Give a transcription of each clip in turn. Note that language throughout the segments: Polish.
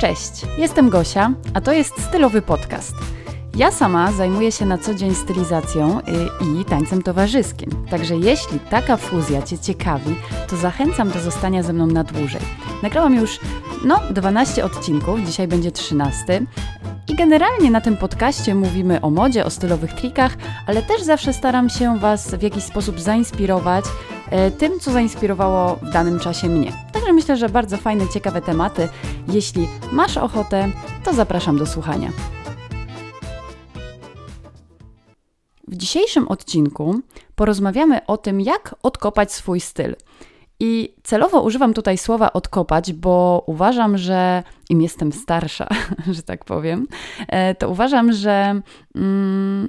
Cześć, jestem Gosia, a to jest stylowy podcast. Ja sama zajmuję się na co dzień stylizacją y, i tańcem towarzyskim. Także jeśli taka fuzja Cię ciekawi, to zachęcam do zostania ze mną na dłużej. Nagrałam już no 12 odcinków, dzisiaj będzie 13. I generalnie na tym podcaście mówimy o modzie, o stylowych trikach, ale też zawsze staram się Was w jakiś sposób zainspirować tym, co zainspirowało w danym czasie mnie. Także myślę, że bardzo fajne, ciekawe tematy. Jeśli masz ochotę, to zapraszam do słuchania. W dzisiejszym odcinku porozmawiamy o tym, jak odkopać swój styl. I celowo używam tutaj słowa odkopać, bo uważam, że im jestem starsza, że tak powiem, e, to uważam, że mm,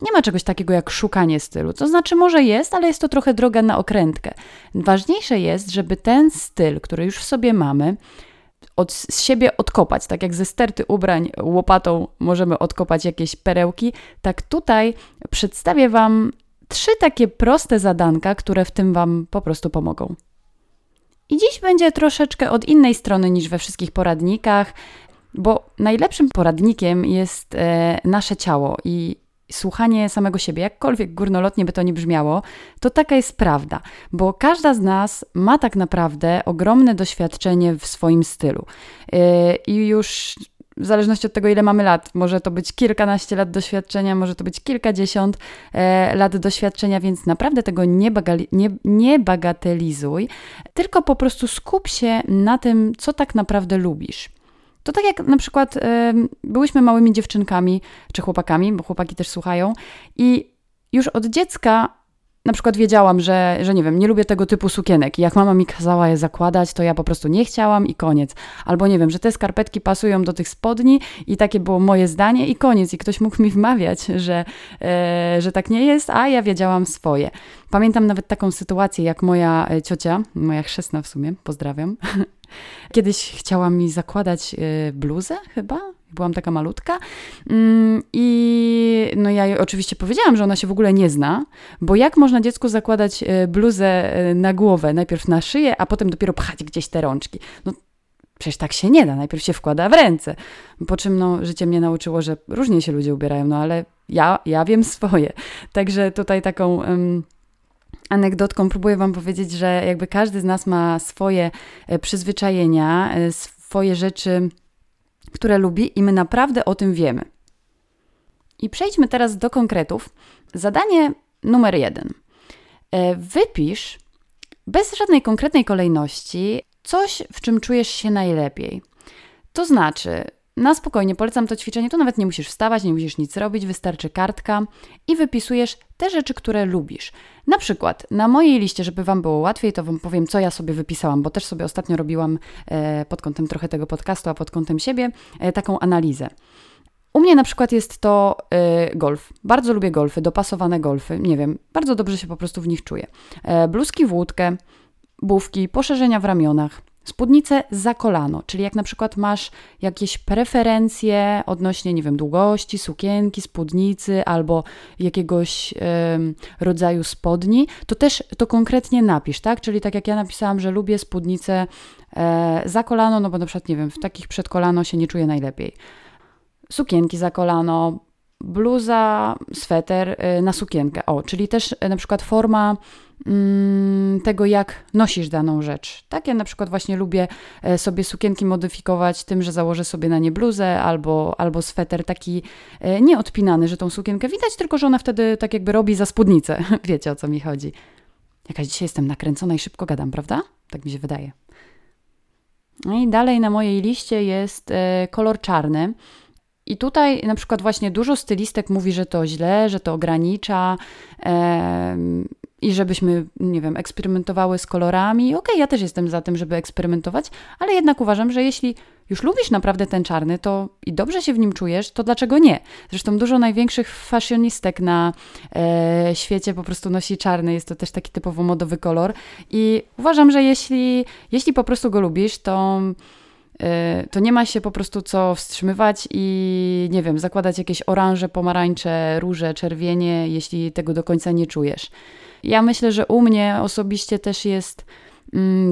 nie ma czegoś takiego jak szukanie stylu. To znaczy, może jest, ale jest to trochę droga na okrętkę. Ważniejsze jest, żeby ten styl, który już w sobie mamy, od z siebie odkopać. Tak jak ze sterty ubrań łopatą możemy odkopać jakieś perełki, tak tutaj przedstawię Wam trzy takie proste zadanka, które w tym Wam po prostu pomogą. I dziś będzie troszeczkę od innej strony niż we wszystkich poradnikach, bo najlepszym poradnikiem jest e, nasze ciało i słuchanie samego siebie, jakkolwiek górnolotnie by to nie brzmiało, to taka jest prawda, bo każda z nas ma tak naprawdę ogromne doświadczenie w swoim stylu. E, I już w zależności od tego, ile mamy lat. Może to być kilkanaście lat doświadczenia, może to być kilkadziesiąt e, lat doświadczenia, więc naprawdę tego nie, bagali, nie, nie bagatelizuj, tylko po prostu skup się na tym, co tak naprawdę lubisz. To tak jak na przykład e, byłyśmy małymi dziewczynkami czy chłopakami, bo chłopaki też słuchają, i już od dziecka na przykład wiedziałam, że, że nie wiem, nie lubię tego typu sukienek jak mama mi kazała je zakładać, to ja po prostu nie chciałam i koniec. Albo nie wiem, że te skarpetki pasują do tych spodni i takie było moje zdanie i koniec. I ktoś mógł mi wmawiać, że, e, że tak nie jest, a ja wiedziałam swoje. Pamiętam nawet taką sytuację, jak moja e, ciocia, moja chrzestna w sumie, pozdrawiam, kiedyś chciała mi zakładać e, bluzę chyba, byłam taka malutka. Mm, I no ja oczywiście powiedziałam, że ona się w ogóle nie zna, bo jak można dziecku zakładać e, bluzę na głowę, najpierw na szyję, a potem dopiero pchać gdzieś te rączki. No przecież tak się nie da, najpierw się wkłada w ręce. Po czym no, życie mnie nauczyło, że różnie się ludzie ubierają, no ale ja, ja wiem swoje. Także tutaj taką... Um, anegdotką próbuję Wam powiedzieć, że jakby każdy z nas ma swoje e, przyzwyczajenia, swoje rzeczy, które lubi i my naprawdę o tym wiemy. I przejdźmy teraz do konkretów. Zadanie numer jeden. E, wypisz bez żadnej konkretnej kolejności coś, w czym czujesz się najlepiej. To znaczy, na spokojnie polecam to ćwiczenie, tu nawet nie musisz wstawać, nie musisz nic robić, wystarczy kartka i wypisujesz te rzeczy, które lubisz. Na przykład na mojej liście, żeby Wam było łatwiej, to Wam powiem, co ja sobie wypisałam, bo też sobie ostatnio robiłam e, pod kątem trochę tego podcastu, a pod kątem siebie e, taką analizę. U mnie na przykład jest to y, golf. Bardzo lubię golfy, dopasowane golfy. Nie wiem, bardzo dobrze się po prostu w nich czuję. E, bluzki w łódkę, bówki, poszerzenia w ramionach, Spódnicę za kolano, czyli jak na przykład masz jakieś preferencje odnośnie, nie wiem, długości sukienki, spódnicy albo jakiegoś rodzaju spodni, to też to konkretnie napisz, tak? Czyli tak jak ja napisałam, że lubię spódnicę e, za kolano, no bo na przykład, nie wiem, w takich przed kolano się nie czuję najlepiej. Sukienki za kolano, bluza, sweter y, na sukienkę. O, czyli też y, na przykład forma mm, tego, jak nosisz daną rzecz. Tak, ja na przykład właśnie lubię e, sobie sukienki modyfikować tym, że założę sobie na nie bluzę albo, albo sweter taki nieodpinany, że tą sukienkę widać, tylko że ona wtedy tak jakby robi za spódnicę. Wiecie, o co mi chodzi. Jakaś dzisiaj jestem nakręcona i szybko gadam, prawda? Tak mi się wydaje. No i dalej na mojej liście jest kolor czarny. I tutaj na przykład właśnie dużo stylistek mówi, że to źle, że to ogranicza e, i żebyśmy, nie wiem, eksperymentowały z kolorami. Okej, okay, ja też jestem za tym, żeby eksperymentować, ale jednak uważam, że jeśli już lubisz naprawdę ten czarny, to i dobrze się w nim czujesz, to dlaczego nie? Zresztą dużo największych fashionistek na e, świecie po prostu nosi czarny, jest to też taki typowo modowy kolor i uważam, że jeśli, jeśli po prostu go lubisz, to to nie ma się po prostu co wstrzymywać i nie wiem, zakładać jakieś oranże, pomarańcze, róże, czerwienie, jeśli tego do końca nie czujesz. Ja myślę, że u mnie osobiście też jest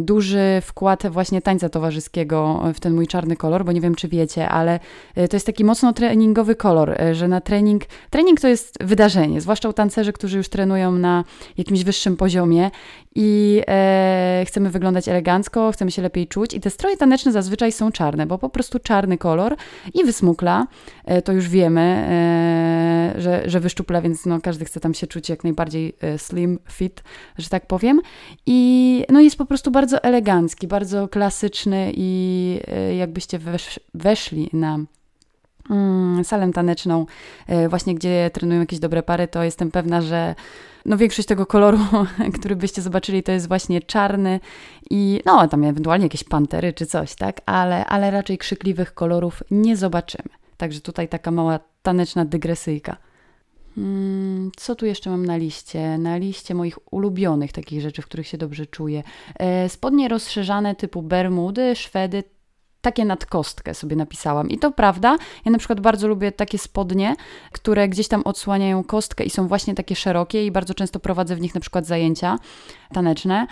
duży wkład właśnie tańca towarzyskiego w ten mój czarny kolor, bo nie wiem, czy wiecie, ale e, to jest taki mocno treningowy kolor, e, że na trening, trening to jest wydarzenie, zwłaszcza u tancerzy, którzy już trenują na jakimś wyższym poziomie i e, chcemy wyglądać elegancko, chcemy się lepiej czuć i te stroje taneczne zazwyczaj są czarne, bo po prostu czarny kolor i wysmukla, e, to już wiemy, e, że, że wyszczupla, więc no, każdy chce tam się czuć jak najbardziej e, slim, fit, że tak powiem. I no, jest po prostu bardzo elegancki, bardzo klasyczny i e, jakbyście wesz, weszli na mm, salę taneczną, e, właśnie gdzie trenują jakieś dobre pary, to jestem pewna, że no większość tego koloru, który byście zobaczyli, to jest właśnie czarny i no tam ewentualnie jakieś pantery czy coś, tak? Ale, ale raczej krzykliwych kolorów nie zobaczymy. Także tutaj taka mała taneczna dygresyjka. Hmm, co tu jeszcze mam na liście? Na liście moich ulubionych takich rzeczy, w których się dobrze czuję. E, spodnie rozszerzane typu bermudy, szwedy, takie nad kostkę sobie napisałam. I to prawda, ja na przykład bardzo lubię takie spodnie, które gdzieś tam odsłaniają kostkę i są właśnie takie szerokie i bardzo często prowadzę w nich na przykład zajęcia taneczne.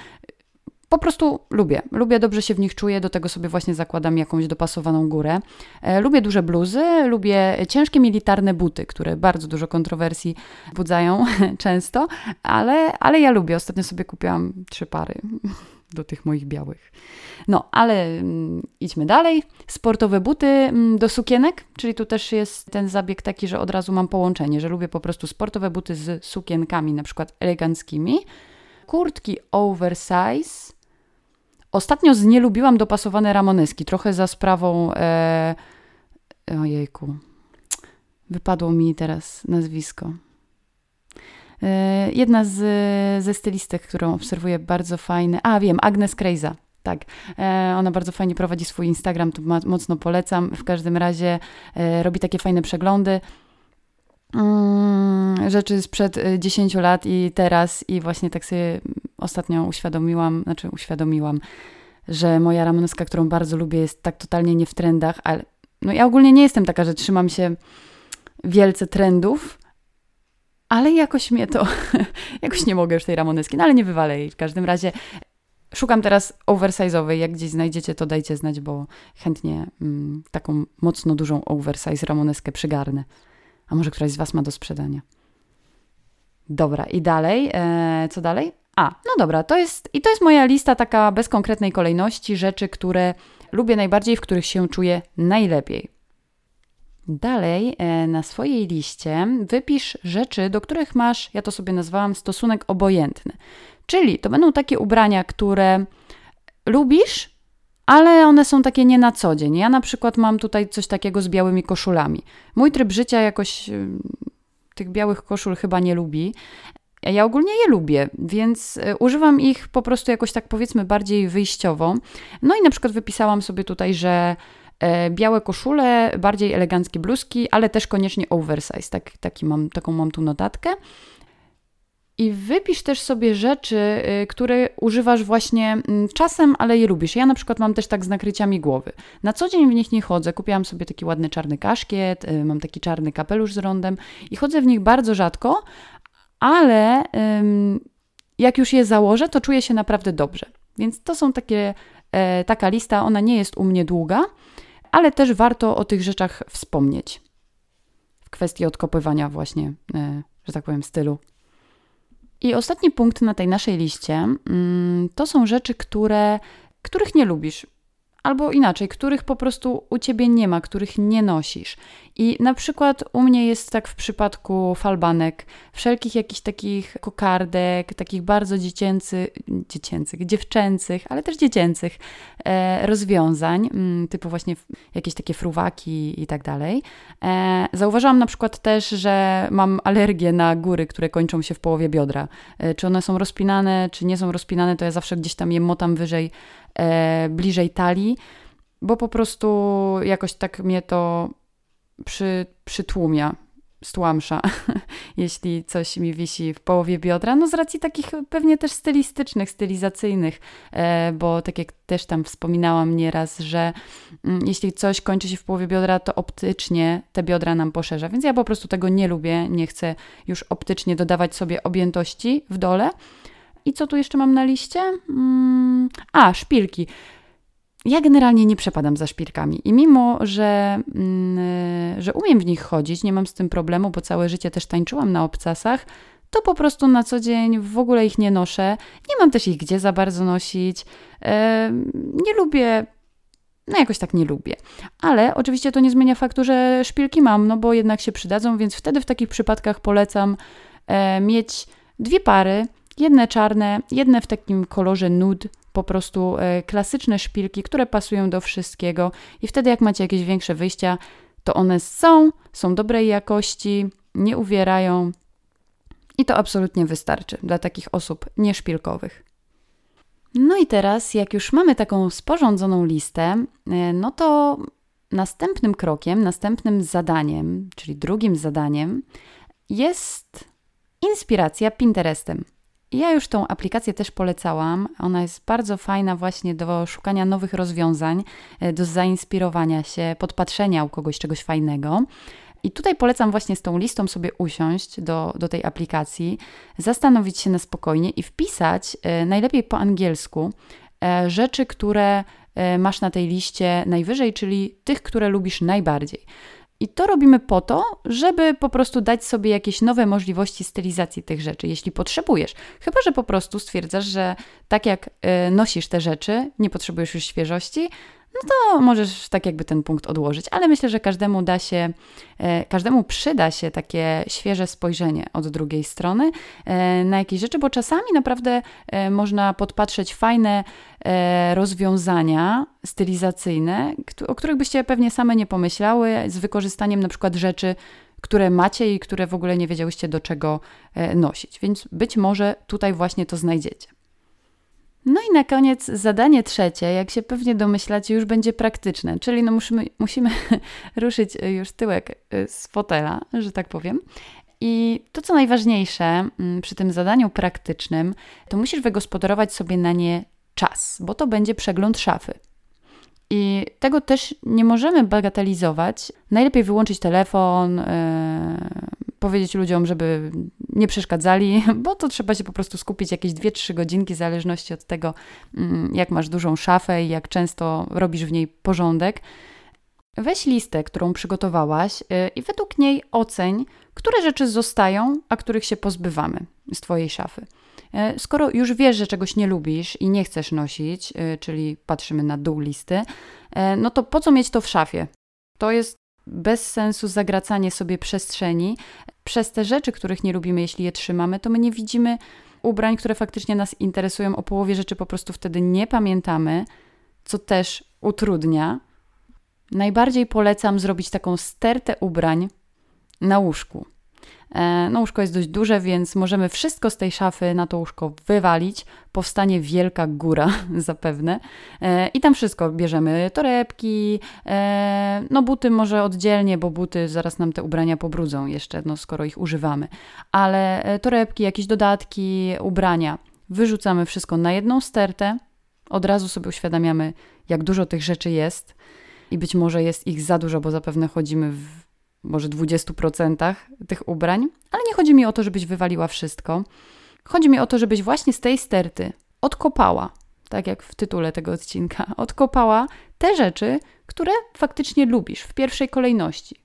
Po prostu lubię. Lubię, dobrze się w nich czuję, do tego sobie właśnie zakładam jakąś dopasowaną górę. E, lubię duże bluzy, lubię ciężkie militarne buty, które bardzo dużo kontrowersji budzają często, ale, ale ja lubię. Ostatnio sobie kupiłam trzy pary do tych moich białych. No, ale mm, idźmy dalej. Sportowe buty mm, do sukienek, czyli tu też jest ten zabieg taki, że od razu mam połączenie, że lubię po prostu sportowe buty z sukienkami, na przykład eleganckimi. Kurtki oversize. Ostatnio znielubiłam dopasowane ramoneski, trochę za sprawą... E... Ojejku, wypadło mi teraz nazwisko. E, jedna z, ze stylistek, którą obserwuję, bardzo fajne. A wiem, Agnes Krejza. Tak, e, ona bardzo fajnie prowadzi swój Instagram, to mocno polecam. W każdym razie e, robi takie fajne przeglądy mm, rzeczy sprzed 10 lat i teraz i właśnie tak sobie ostatnio uświadomiłam, znaczy uświadomiłam, że moja ramoneska, którą bardzo lubię, jest tak totalnie nie w trendach, ale no ja ogólnie nie jestem taka, że trzymam się wielce trendów, ale jakoś mnie to, jakoś nie mogę już tej ramoneski, no ale nie wywalę jej. W każdym razie szukam teraz oversize'owej, jak gdzieś znajdziecie, to dajcie znać, bo chętnie mm, taką mocno dużą oversize ramoneskę przygarnę. A może któraś z Was ma do sprzedania. Dobra, i dalej, e, co dalej? A, no dobra, to jest, i to jest moja lista taka bez konkretnej kolejności rzeczy, które lubię najbardziej, w których się czuję najlepiej. Dalej e, na swojej liście wypisz rzeczy, do których masz, ja to sobie nazwałam stosunek obojętny. Czyli to będą takie ubrania, które lubisz, ale one są takie nie na co dzień. Ja na przykład mam tutaj coś takiego z białymi koszulami. Mój tryb życia jakoś e, tych białych koszul chyba nie lubi. Ja ogólnie je lubię, więc e, używam ich po prostu jakoś tak powiedzmy bardziej wyjściowo. No i na przykład wypisałam sobie tutaj, że E, białe koszule, bardziej eleganckie bluzki, ale też koniecznie oversize. Tak, taki mam, taką mam tu notatkę. I wypisz też sobie rzeczy, y, które używasz właśnie mm, czasem, ale je lubisz. Ja na przykład mam też tak z nakryciami głowy. Na co dzień w nich nie chodzę. Kupiłam sobie taki ładny czarny kaszkiet, y, mam taki czarny kapelusz z rondem i chodzę w nich bardzo rzadko, ale jak już je założę, to czuję się naprawdę dobrze. Więc to są takie, e, taka lista, ona nie jest u mnie długa, ale też warto o tych rzeczach wspomnieć w kwestii odkopywania właśnie, e, że tak powiem, stylu. I ostatni punkt na tej naszej liście mm, to są rzeczy, które, których nie lubisz, albo inaczej, których po prostu u ciebie nie ma, których nie nosisz. I na przykład u mnie jest tak w przypadku falbanek, wszelkich jakichś takich kokardek, takich bardzo dziecięcych, dziecięcych, dziewczęcych, ale też dziecięcych e, rozwiązań, mm, typu właśnie jakieś takie fruwaki i tak dalej. E, zauważyłam na przykład też, że mam alergię na góry, które kończą się w połowie biodra. E, czy one są rozpinane, czy nie są rozpinane, to ja zawsze gdzieś tam je motam wyżej, bliżej talii, bo po prostu jakoś tak mnie to przy, przytłumia, stłamsza, jeśli coś mi wisi w połowie biodra. No z racji takich pewnie też stylistycznych, stylizacyjnych, e, bo tak jak też tam wspominałam nieraz, że mm, jeśli coś kończy się w połowie biodra, to optycznie te biodra nam poszerza. Więc ja po prostu tego nie lubię, nie chcę już optycznie dodawać sobie objętości w dole. I co tu jeszcze mam na liście? Mm, a, szpilki. Ja generalnie nie przepadam za szpilkami i mimo, że, mm, że umiem w nich chodzić, nie mam z tym problemu, bo całe życie też tańczyłam na obcasach, to po prostu na co dzień w ogóle ich nie noszę. Nie mam też ich gdzie za bardzo nosić. Nie lubię no jakoś tak nie lubię. Ale oczywiście to nie zmienia faktu, że szpilki mam, no bo jednak się przydadzą, więc wtedy w takich przypadkach polecam e, mieć dwie pary, jedne czarne, jedne w takim kolorze nude, po prostu e, klasyczne szpilki, które pasują do wszystkiego i wtedy jak macie jakieś większe wyjścia, to one są, są dobrej jakości, nie uwierają i to absolutnie wystarczy dla takich osób nieszpilkowych. No i teraz, jak już mamy taką sporządzoną listę, e, no to następnym krokiem, następnym zadaniem, czyli drugim zadaniem, jest inspiracja Pinterestem. Ja już tą aplikację też polecałam. Ona jest bardzo fajna właśnie do szukania nowych rozwiązań, e, do zainspirowania się, podpatrzenia u kogoś czegoś fajnego. I tutaj polecam właśnie z tą listą sobie usiąść do, do tej aplikacji, zastanowić się na spokojnie i wpisać, e, najlepiej po angielsku, e, rzeczy, które masz na tej liście najwyżej, czyli tych, które lubisz najbardziej. I to robimy po to, żeby po prostu dać sobie jakieś nowe możliwości stylizacji tych rzeczy, jeśli potrzebujesz. Chyba, że po prostu stwierdzasz, że tak jak nosisz te rzeczy, nie potrzebujesz już świeżości, no to możesz tak jakby ten punkt odłożyć. Ale myślę, że każdemu da się, e, każdemu przyda się takie świeże spojrzenie od drugiej strony e, na jakieś rzeczy, bo czasami naprawdę e, można podpatrzeć fajne rozwiązania stylizacyjne, o których byście pewnie same nie pomyślały, z wykorzystaniem na przykład rzeczy, które macie i które w ogóle nie wiedziałyście do czego nosić. Więc być może tutaj właśnie to znajdziecie. No i na koniec zadanie trzecie, jak się pewnie domyślacie, już będzie praktyczne, czyli no musimy, musimy ruszyć już tyłek y, z fotela, że tak powiem. I to, co najważniejsze mm, przy tym zadaniu praktycznym, to musisz wygospodarować sobie na nie czas, bo to będzie przegląd szafy. I tego też nie możemy bagatelizować. Najlepiej wyłączyć telefon, yy, powiedzieć ludziom, żeby nie przeszkadzali, bo to trzeba się po prostu skupić jakieś 2-3 godzinki, w zależności od tego, mm, jak masz dużą szafę i jak często robisz w niej porządek. Weź listę, którą przygotowałaś yy, i według niej oceń, które rzeczy zostają, a których się pozbywamy z Twojej szafy. Yy, skoro już wiesz, że czegoś nie lubisz i nie chcesz nosić, yy, czyli patrzymy na dół listy, no to po co mieć to w szafie? To jest bez sensu zagracanie sobie przestrzeni. Przez te rzeczy, których nie lubimy, jeśli je trzymamy, to my nie widzimy ubrań, które faktycznie nas interesują. O połowie rzeczy po prostu wtedy nie pamiętamy, co też utrudnia. Najbardziej polecam zrobić taką stertę ubrań na łóżku. E, no, łóżko jest dość duże, więc możemy wszystko z tej szafy na to łóżko wywalić. Powstanie wielka góra, zapewne. E, I tam wszystko bierzemy: torebki, e, no buty może oddzielnie, bo buty zaraz nam te ubrania pobrudzą jeszcze, no skoro ich używamy. Ale torebki, jakieś dodatki, ubrania. Wyrzucamy wszystko na jedną stertę. Od razu sobie uświadamiamy, jak dużo tych rzeczy jest. I być może jest ich za dużo, bo zapewne chodzimy w może 20% tych ubrań, ale nie chodzi mi o to, żebyś wywaliła wszystko. Chodzi mi o to, żebyś właśnie z tej sterty odkopała, tak jak w tytule tego odcinka, odkopała te rzeczy, które faktycznie lubisz w pierwszej kolejności.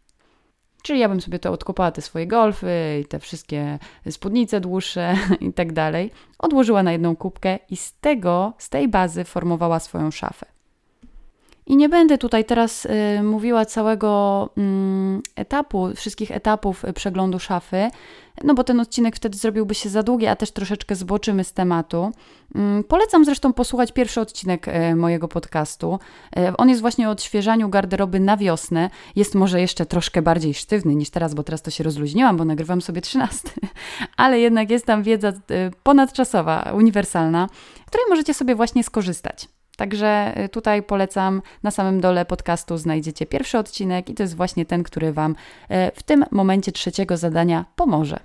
Czyli ja bym sobie to odkopała, te swoje golfy i te wszystkie spódnice dłuższe i tak dalej, odłożyła na jedną kubkę i z tego, z tej bazy formowała swoją szafę. I nie będę tutaj teraz y, mówiła całego y, etapu, wszystkich etapów przeglądu szafy, no bo ten odcinek wtedy zrobiłby się za długi, a też troszeczkę zboczymy z tematu. Y, polecam zresztą posłuchać pierwszy odcinek y, mojego podcastu. Y, on jest właśnie o odświeżaniu garderoby na wiosnę. Jest może jeszcze troszkę bardziej sztywny niż teraz, bo teraz to się rozluźniłam, bo nagrywam sobie 13. Ale jednak jest tam wiedza y, ponadczasowa, uniwersalna, której możecie sobie właśnie skorzystać. Także y, tutaj polecam, na samym dole podcastu znajdziecie pierwszy odcinek i to jest właśnie ten, który Wam y, w tym momencie trzeciego zadania pomoże.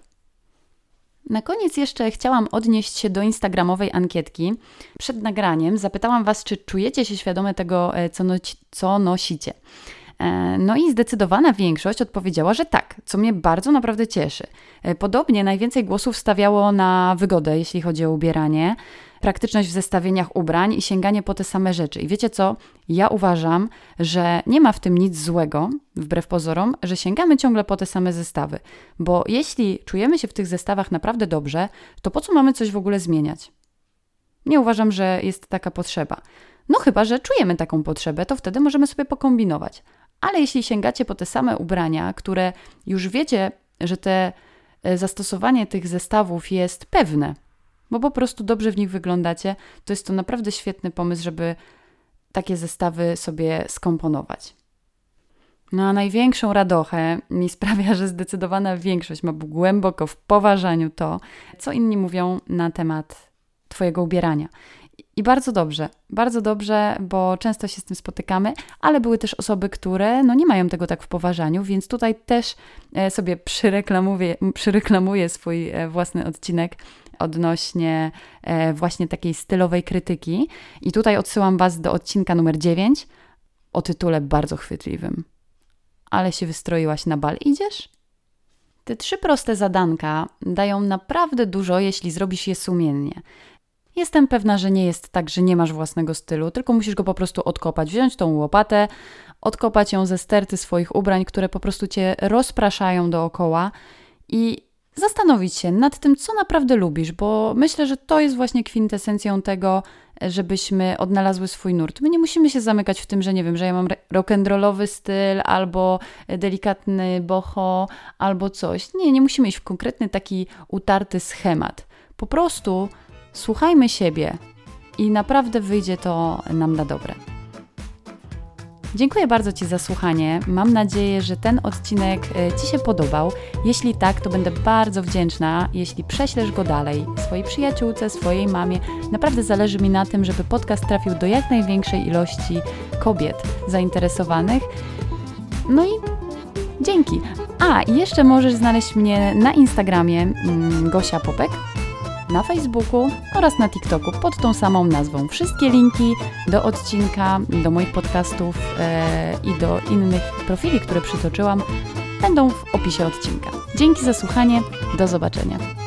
Na koniec jeszcze chciałam odnieść się do instagramowej ankietki. Przed nagraniem zapytałam Was, czy czujecie się świadome tego, y, co, no, co nosicie. E, no i zdecydowana większość odpowiedziała, że tak, co mnie bardzo naprawdę cieszy. E, podobnie najwięcej głosów stawiało na wygodę, jeśli chodzi o ubieranie, praktyczność w zestawieniach ubrań i sięganie po te same rzeczy. I wiecie co? Ja uważam, że nie ma w tym nic złego, wbrew pozorom, że sięgamy ciągle po te same zestawy, bo jeśli czujemy się w tych zestawach naprawdę dobrze, to po co mamy coś w ogóle zmieniać? Nie uważam, że jest taka potrzeba. No chyba, że czujemy taką potrzebę, to wtedy możemy sobie pokombinować. Ale jeśli sięgacie po te same ubrania, które już wiecie, że te e, zastosowanie tych zestawów jest pewne, bo po prostu dobrze w nich wyglądacie, to jest to naprawdę świetny pomysł, żeby takie zestawy sobie skomponować. No a największą radochę mi sprawia, że zdecydowana większość ma głęboko w poważaniu to, co inni mówią na temat Twojego ubierania. I bardzo dobrze, bardzo dobrze, bo często się z tym spotykamy, ale były też osoby, które no nie mają tego tak w poważaniu, więc tutaj też e, sobie przyreklamuję, przyreklamuję swój e, własny odcinek odnośnie e, właśnie takiej stylowej krytyki. I tutaj odsyłam Was do odcinka numer 9 o tytule bardzo chwytliwym. Ale się wystroiłaś na bal, idziesz? Te trzy proste zadanka dają naprawdę dużo, jeśli zrobisz je sumiennie. Jestem pewna, że nie jest tak, że nie masz własnego stylu, tylko musisz go po prostu odkopać, wziąć tą łopatę, odkopać ją ze sterty swoich ubrań, które po prostu cię rozpraszają dookoła i zastanowić się nad tym, co naprawdę lubisz, bo myślę, że to jest właśnie kwintesencją tego, żebyśmy odnalazły swój nurt. My nie musimy się zamykać w tym, że nie wiem, że ja mam rock'n'rollowy styl, albo delikatny boho, albo coś. Nie, nie musimy iść w konkretny taki utarty schemat. Po prostu słuchajmy siebie i naprawdę wyjdzie to nam na dobre. Dziękuję bardzo Ci za słuchanie. Mam nadzieję, że ten odcinek e, Ci się podobał. Jeśli tak, to będę bardzo wdzięczna, jeśli prześlesz go dalej swojej przyjaciółce, swojej mamie. Naprawdę zależy mi na tym, żeby podcast trafił do jak największej ilości kobiet zainteresowanych. No i dzięki. A, jeszcze możesz znaleźć mnie na Instagramie mm, Gosia Popek na Facebooku oraz na TikToku pod tą samą nazwą. Wszystkie linki do odcinka, do moich podcastów e, i do innych profili, które przytoczyłam, będą w opisie odcinka. Dzięki za słuchanie, do zobaczenia.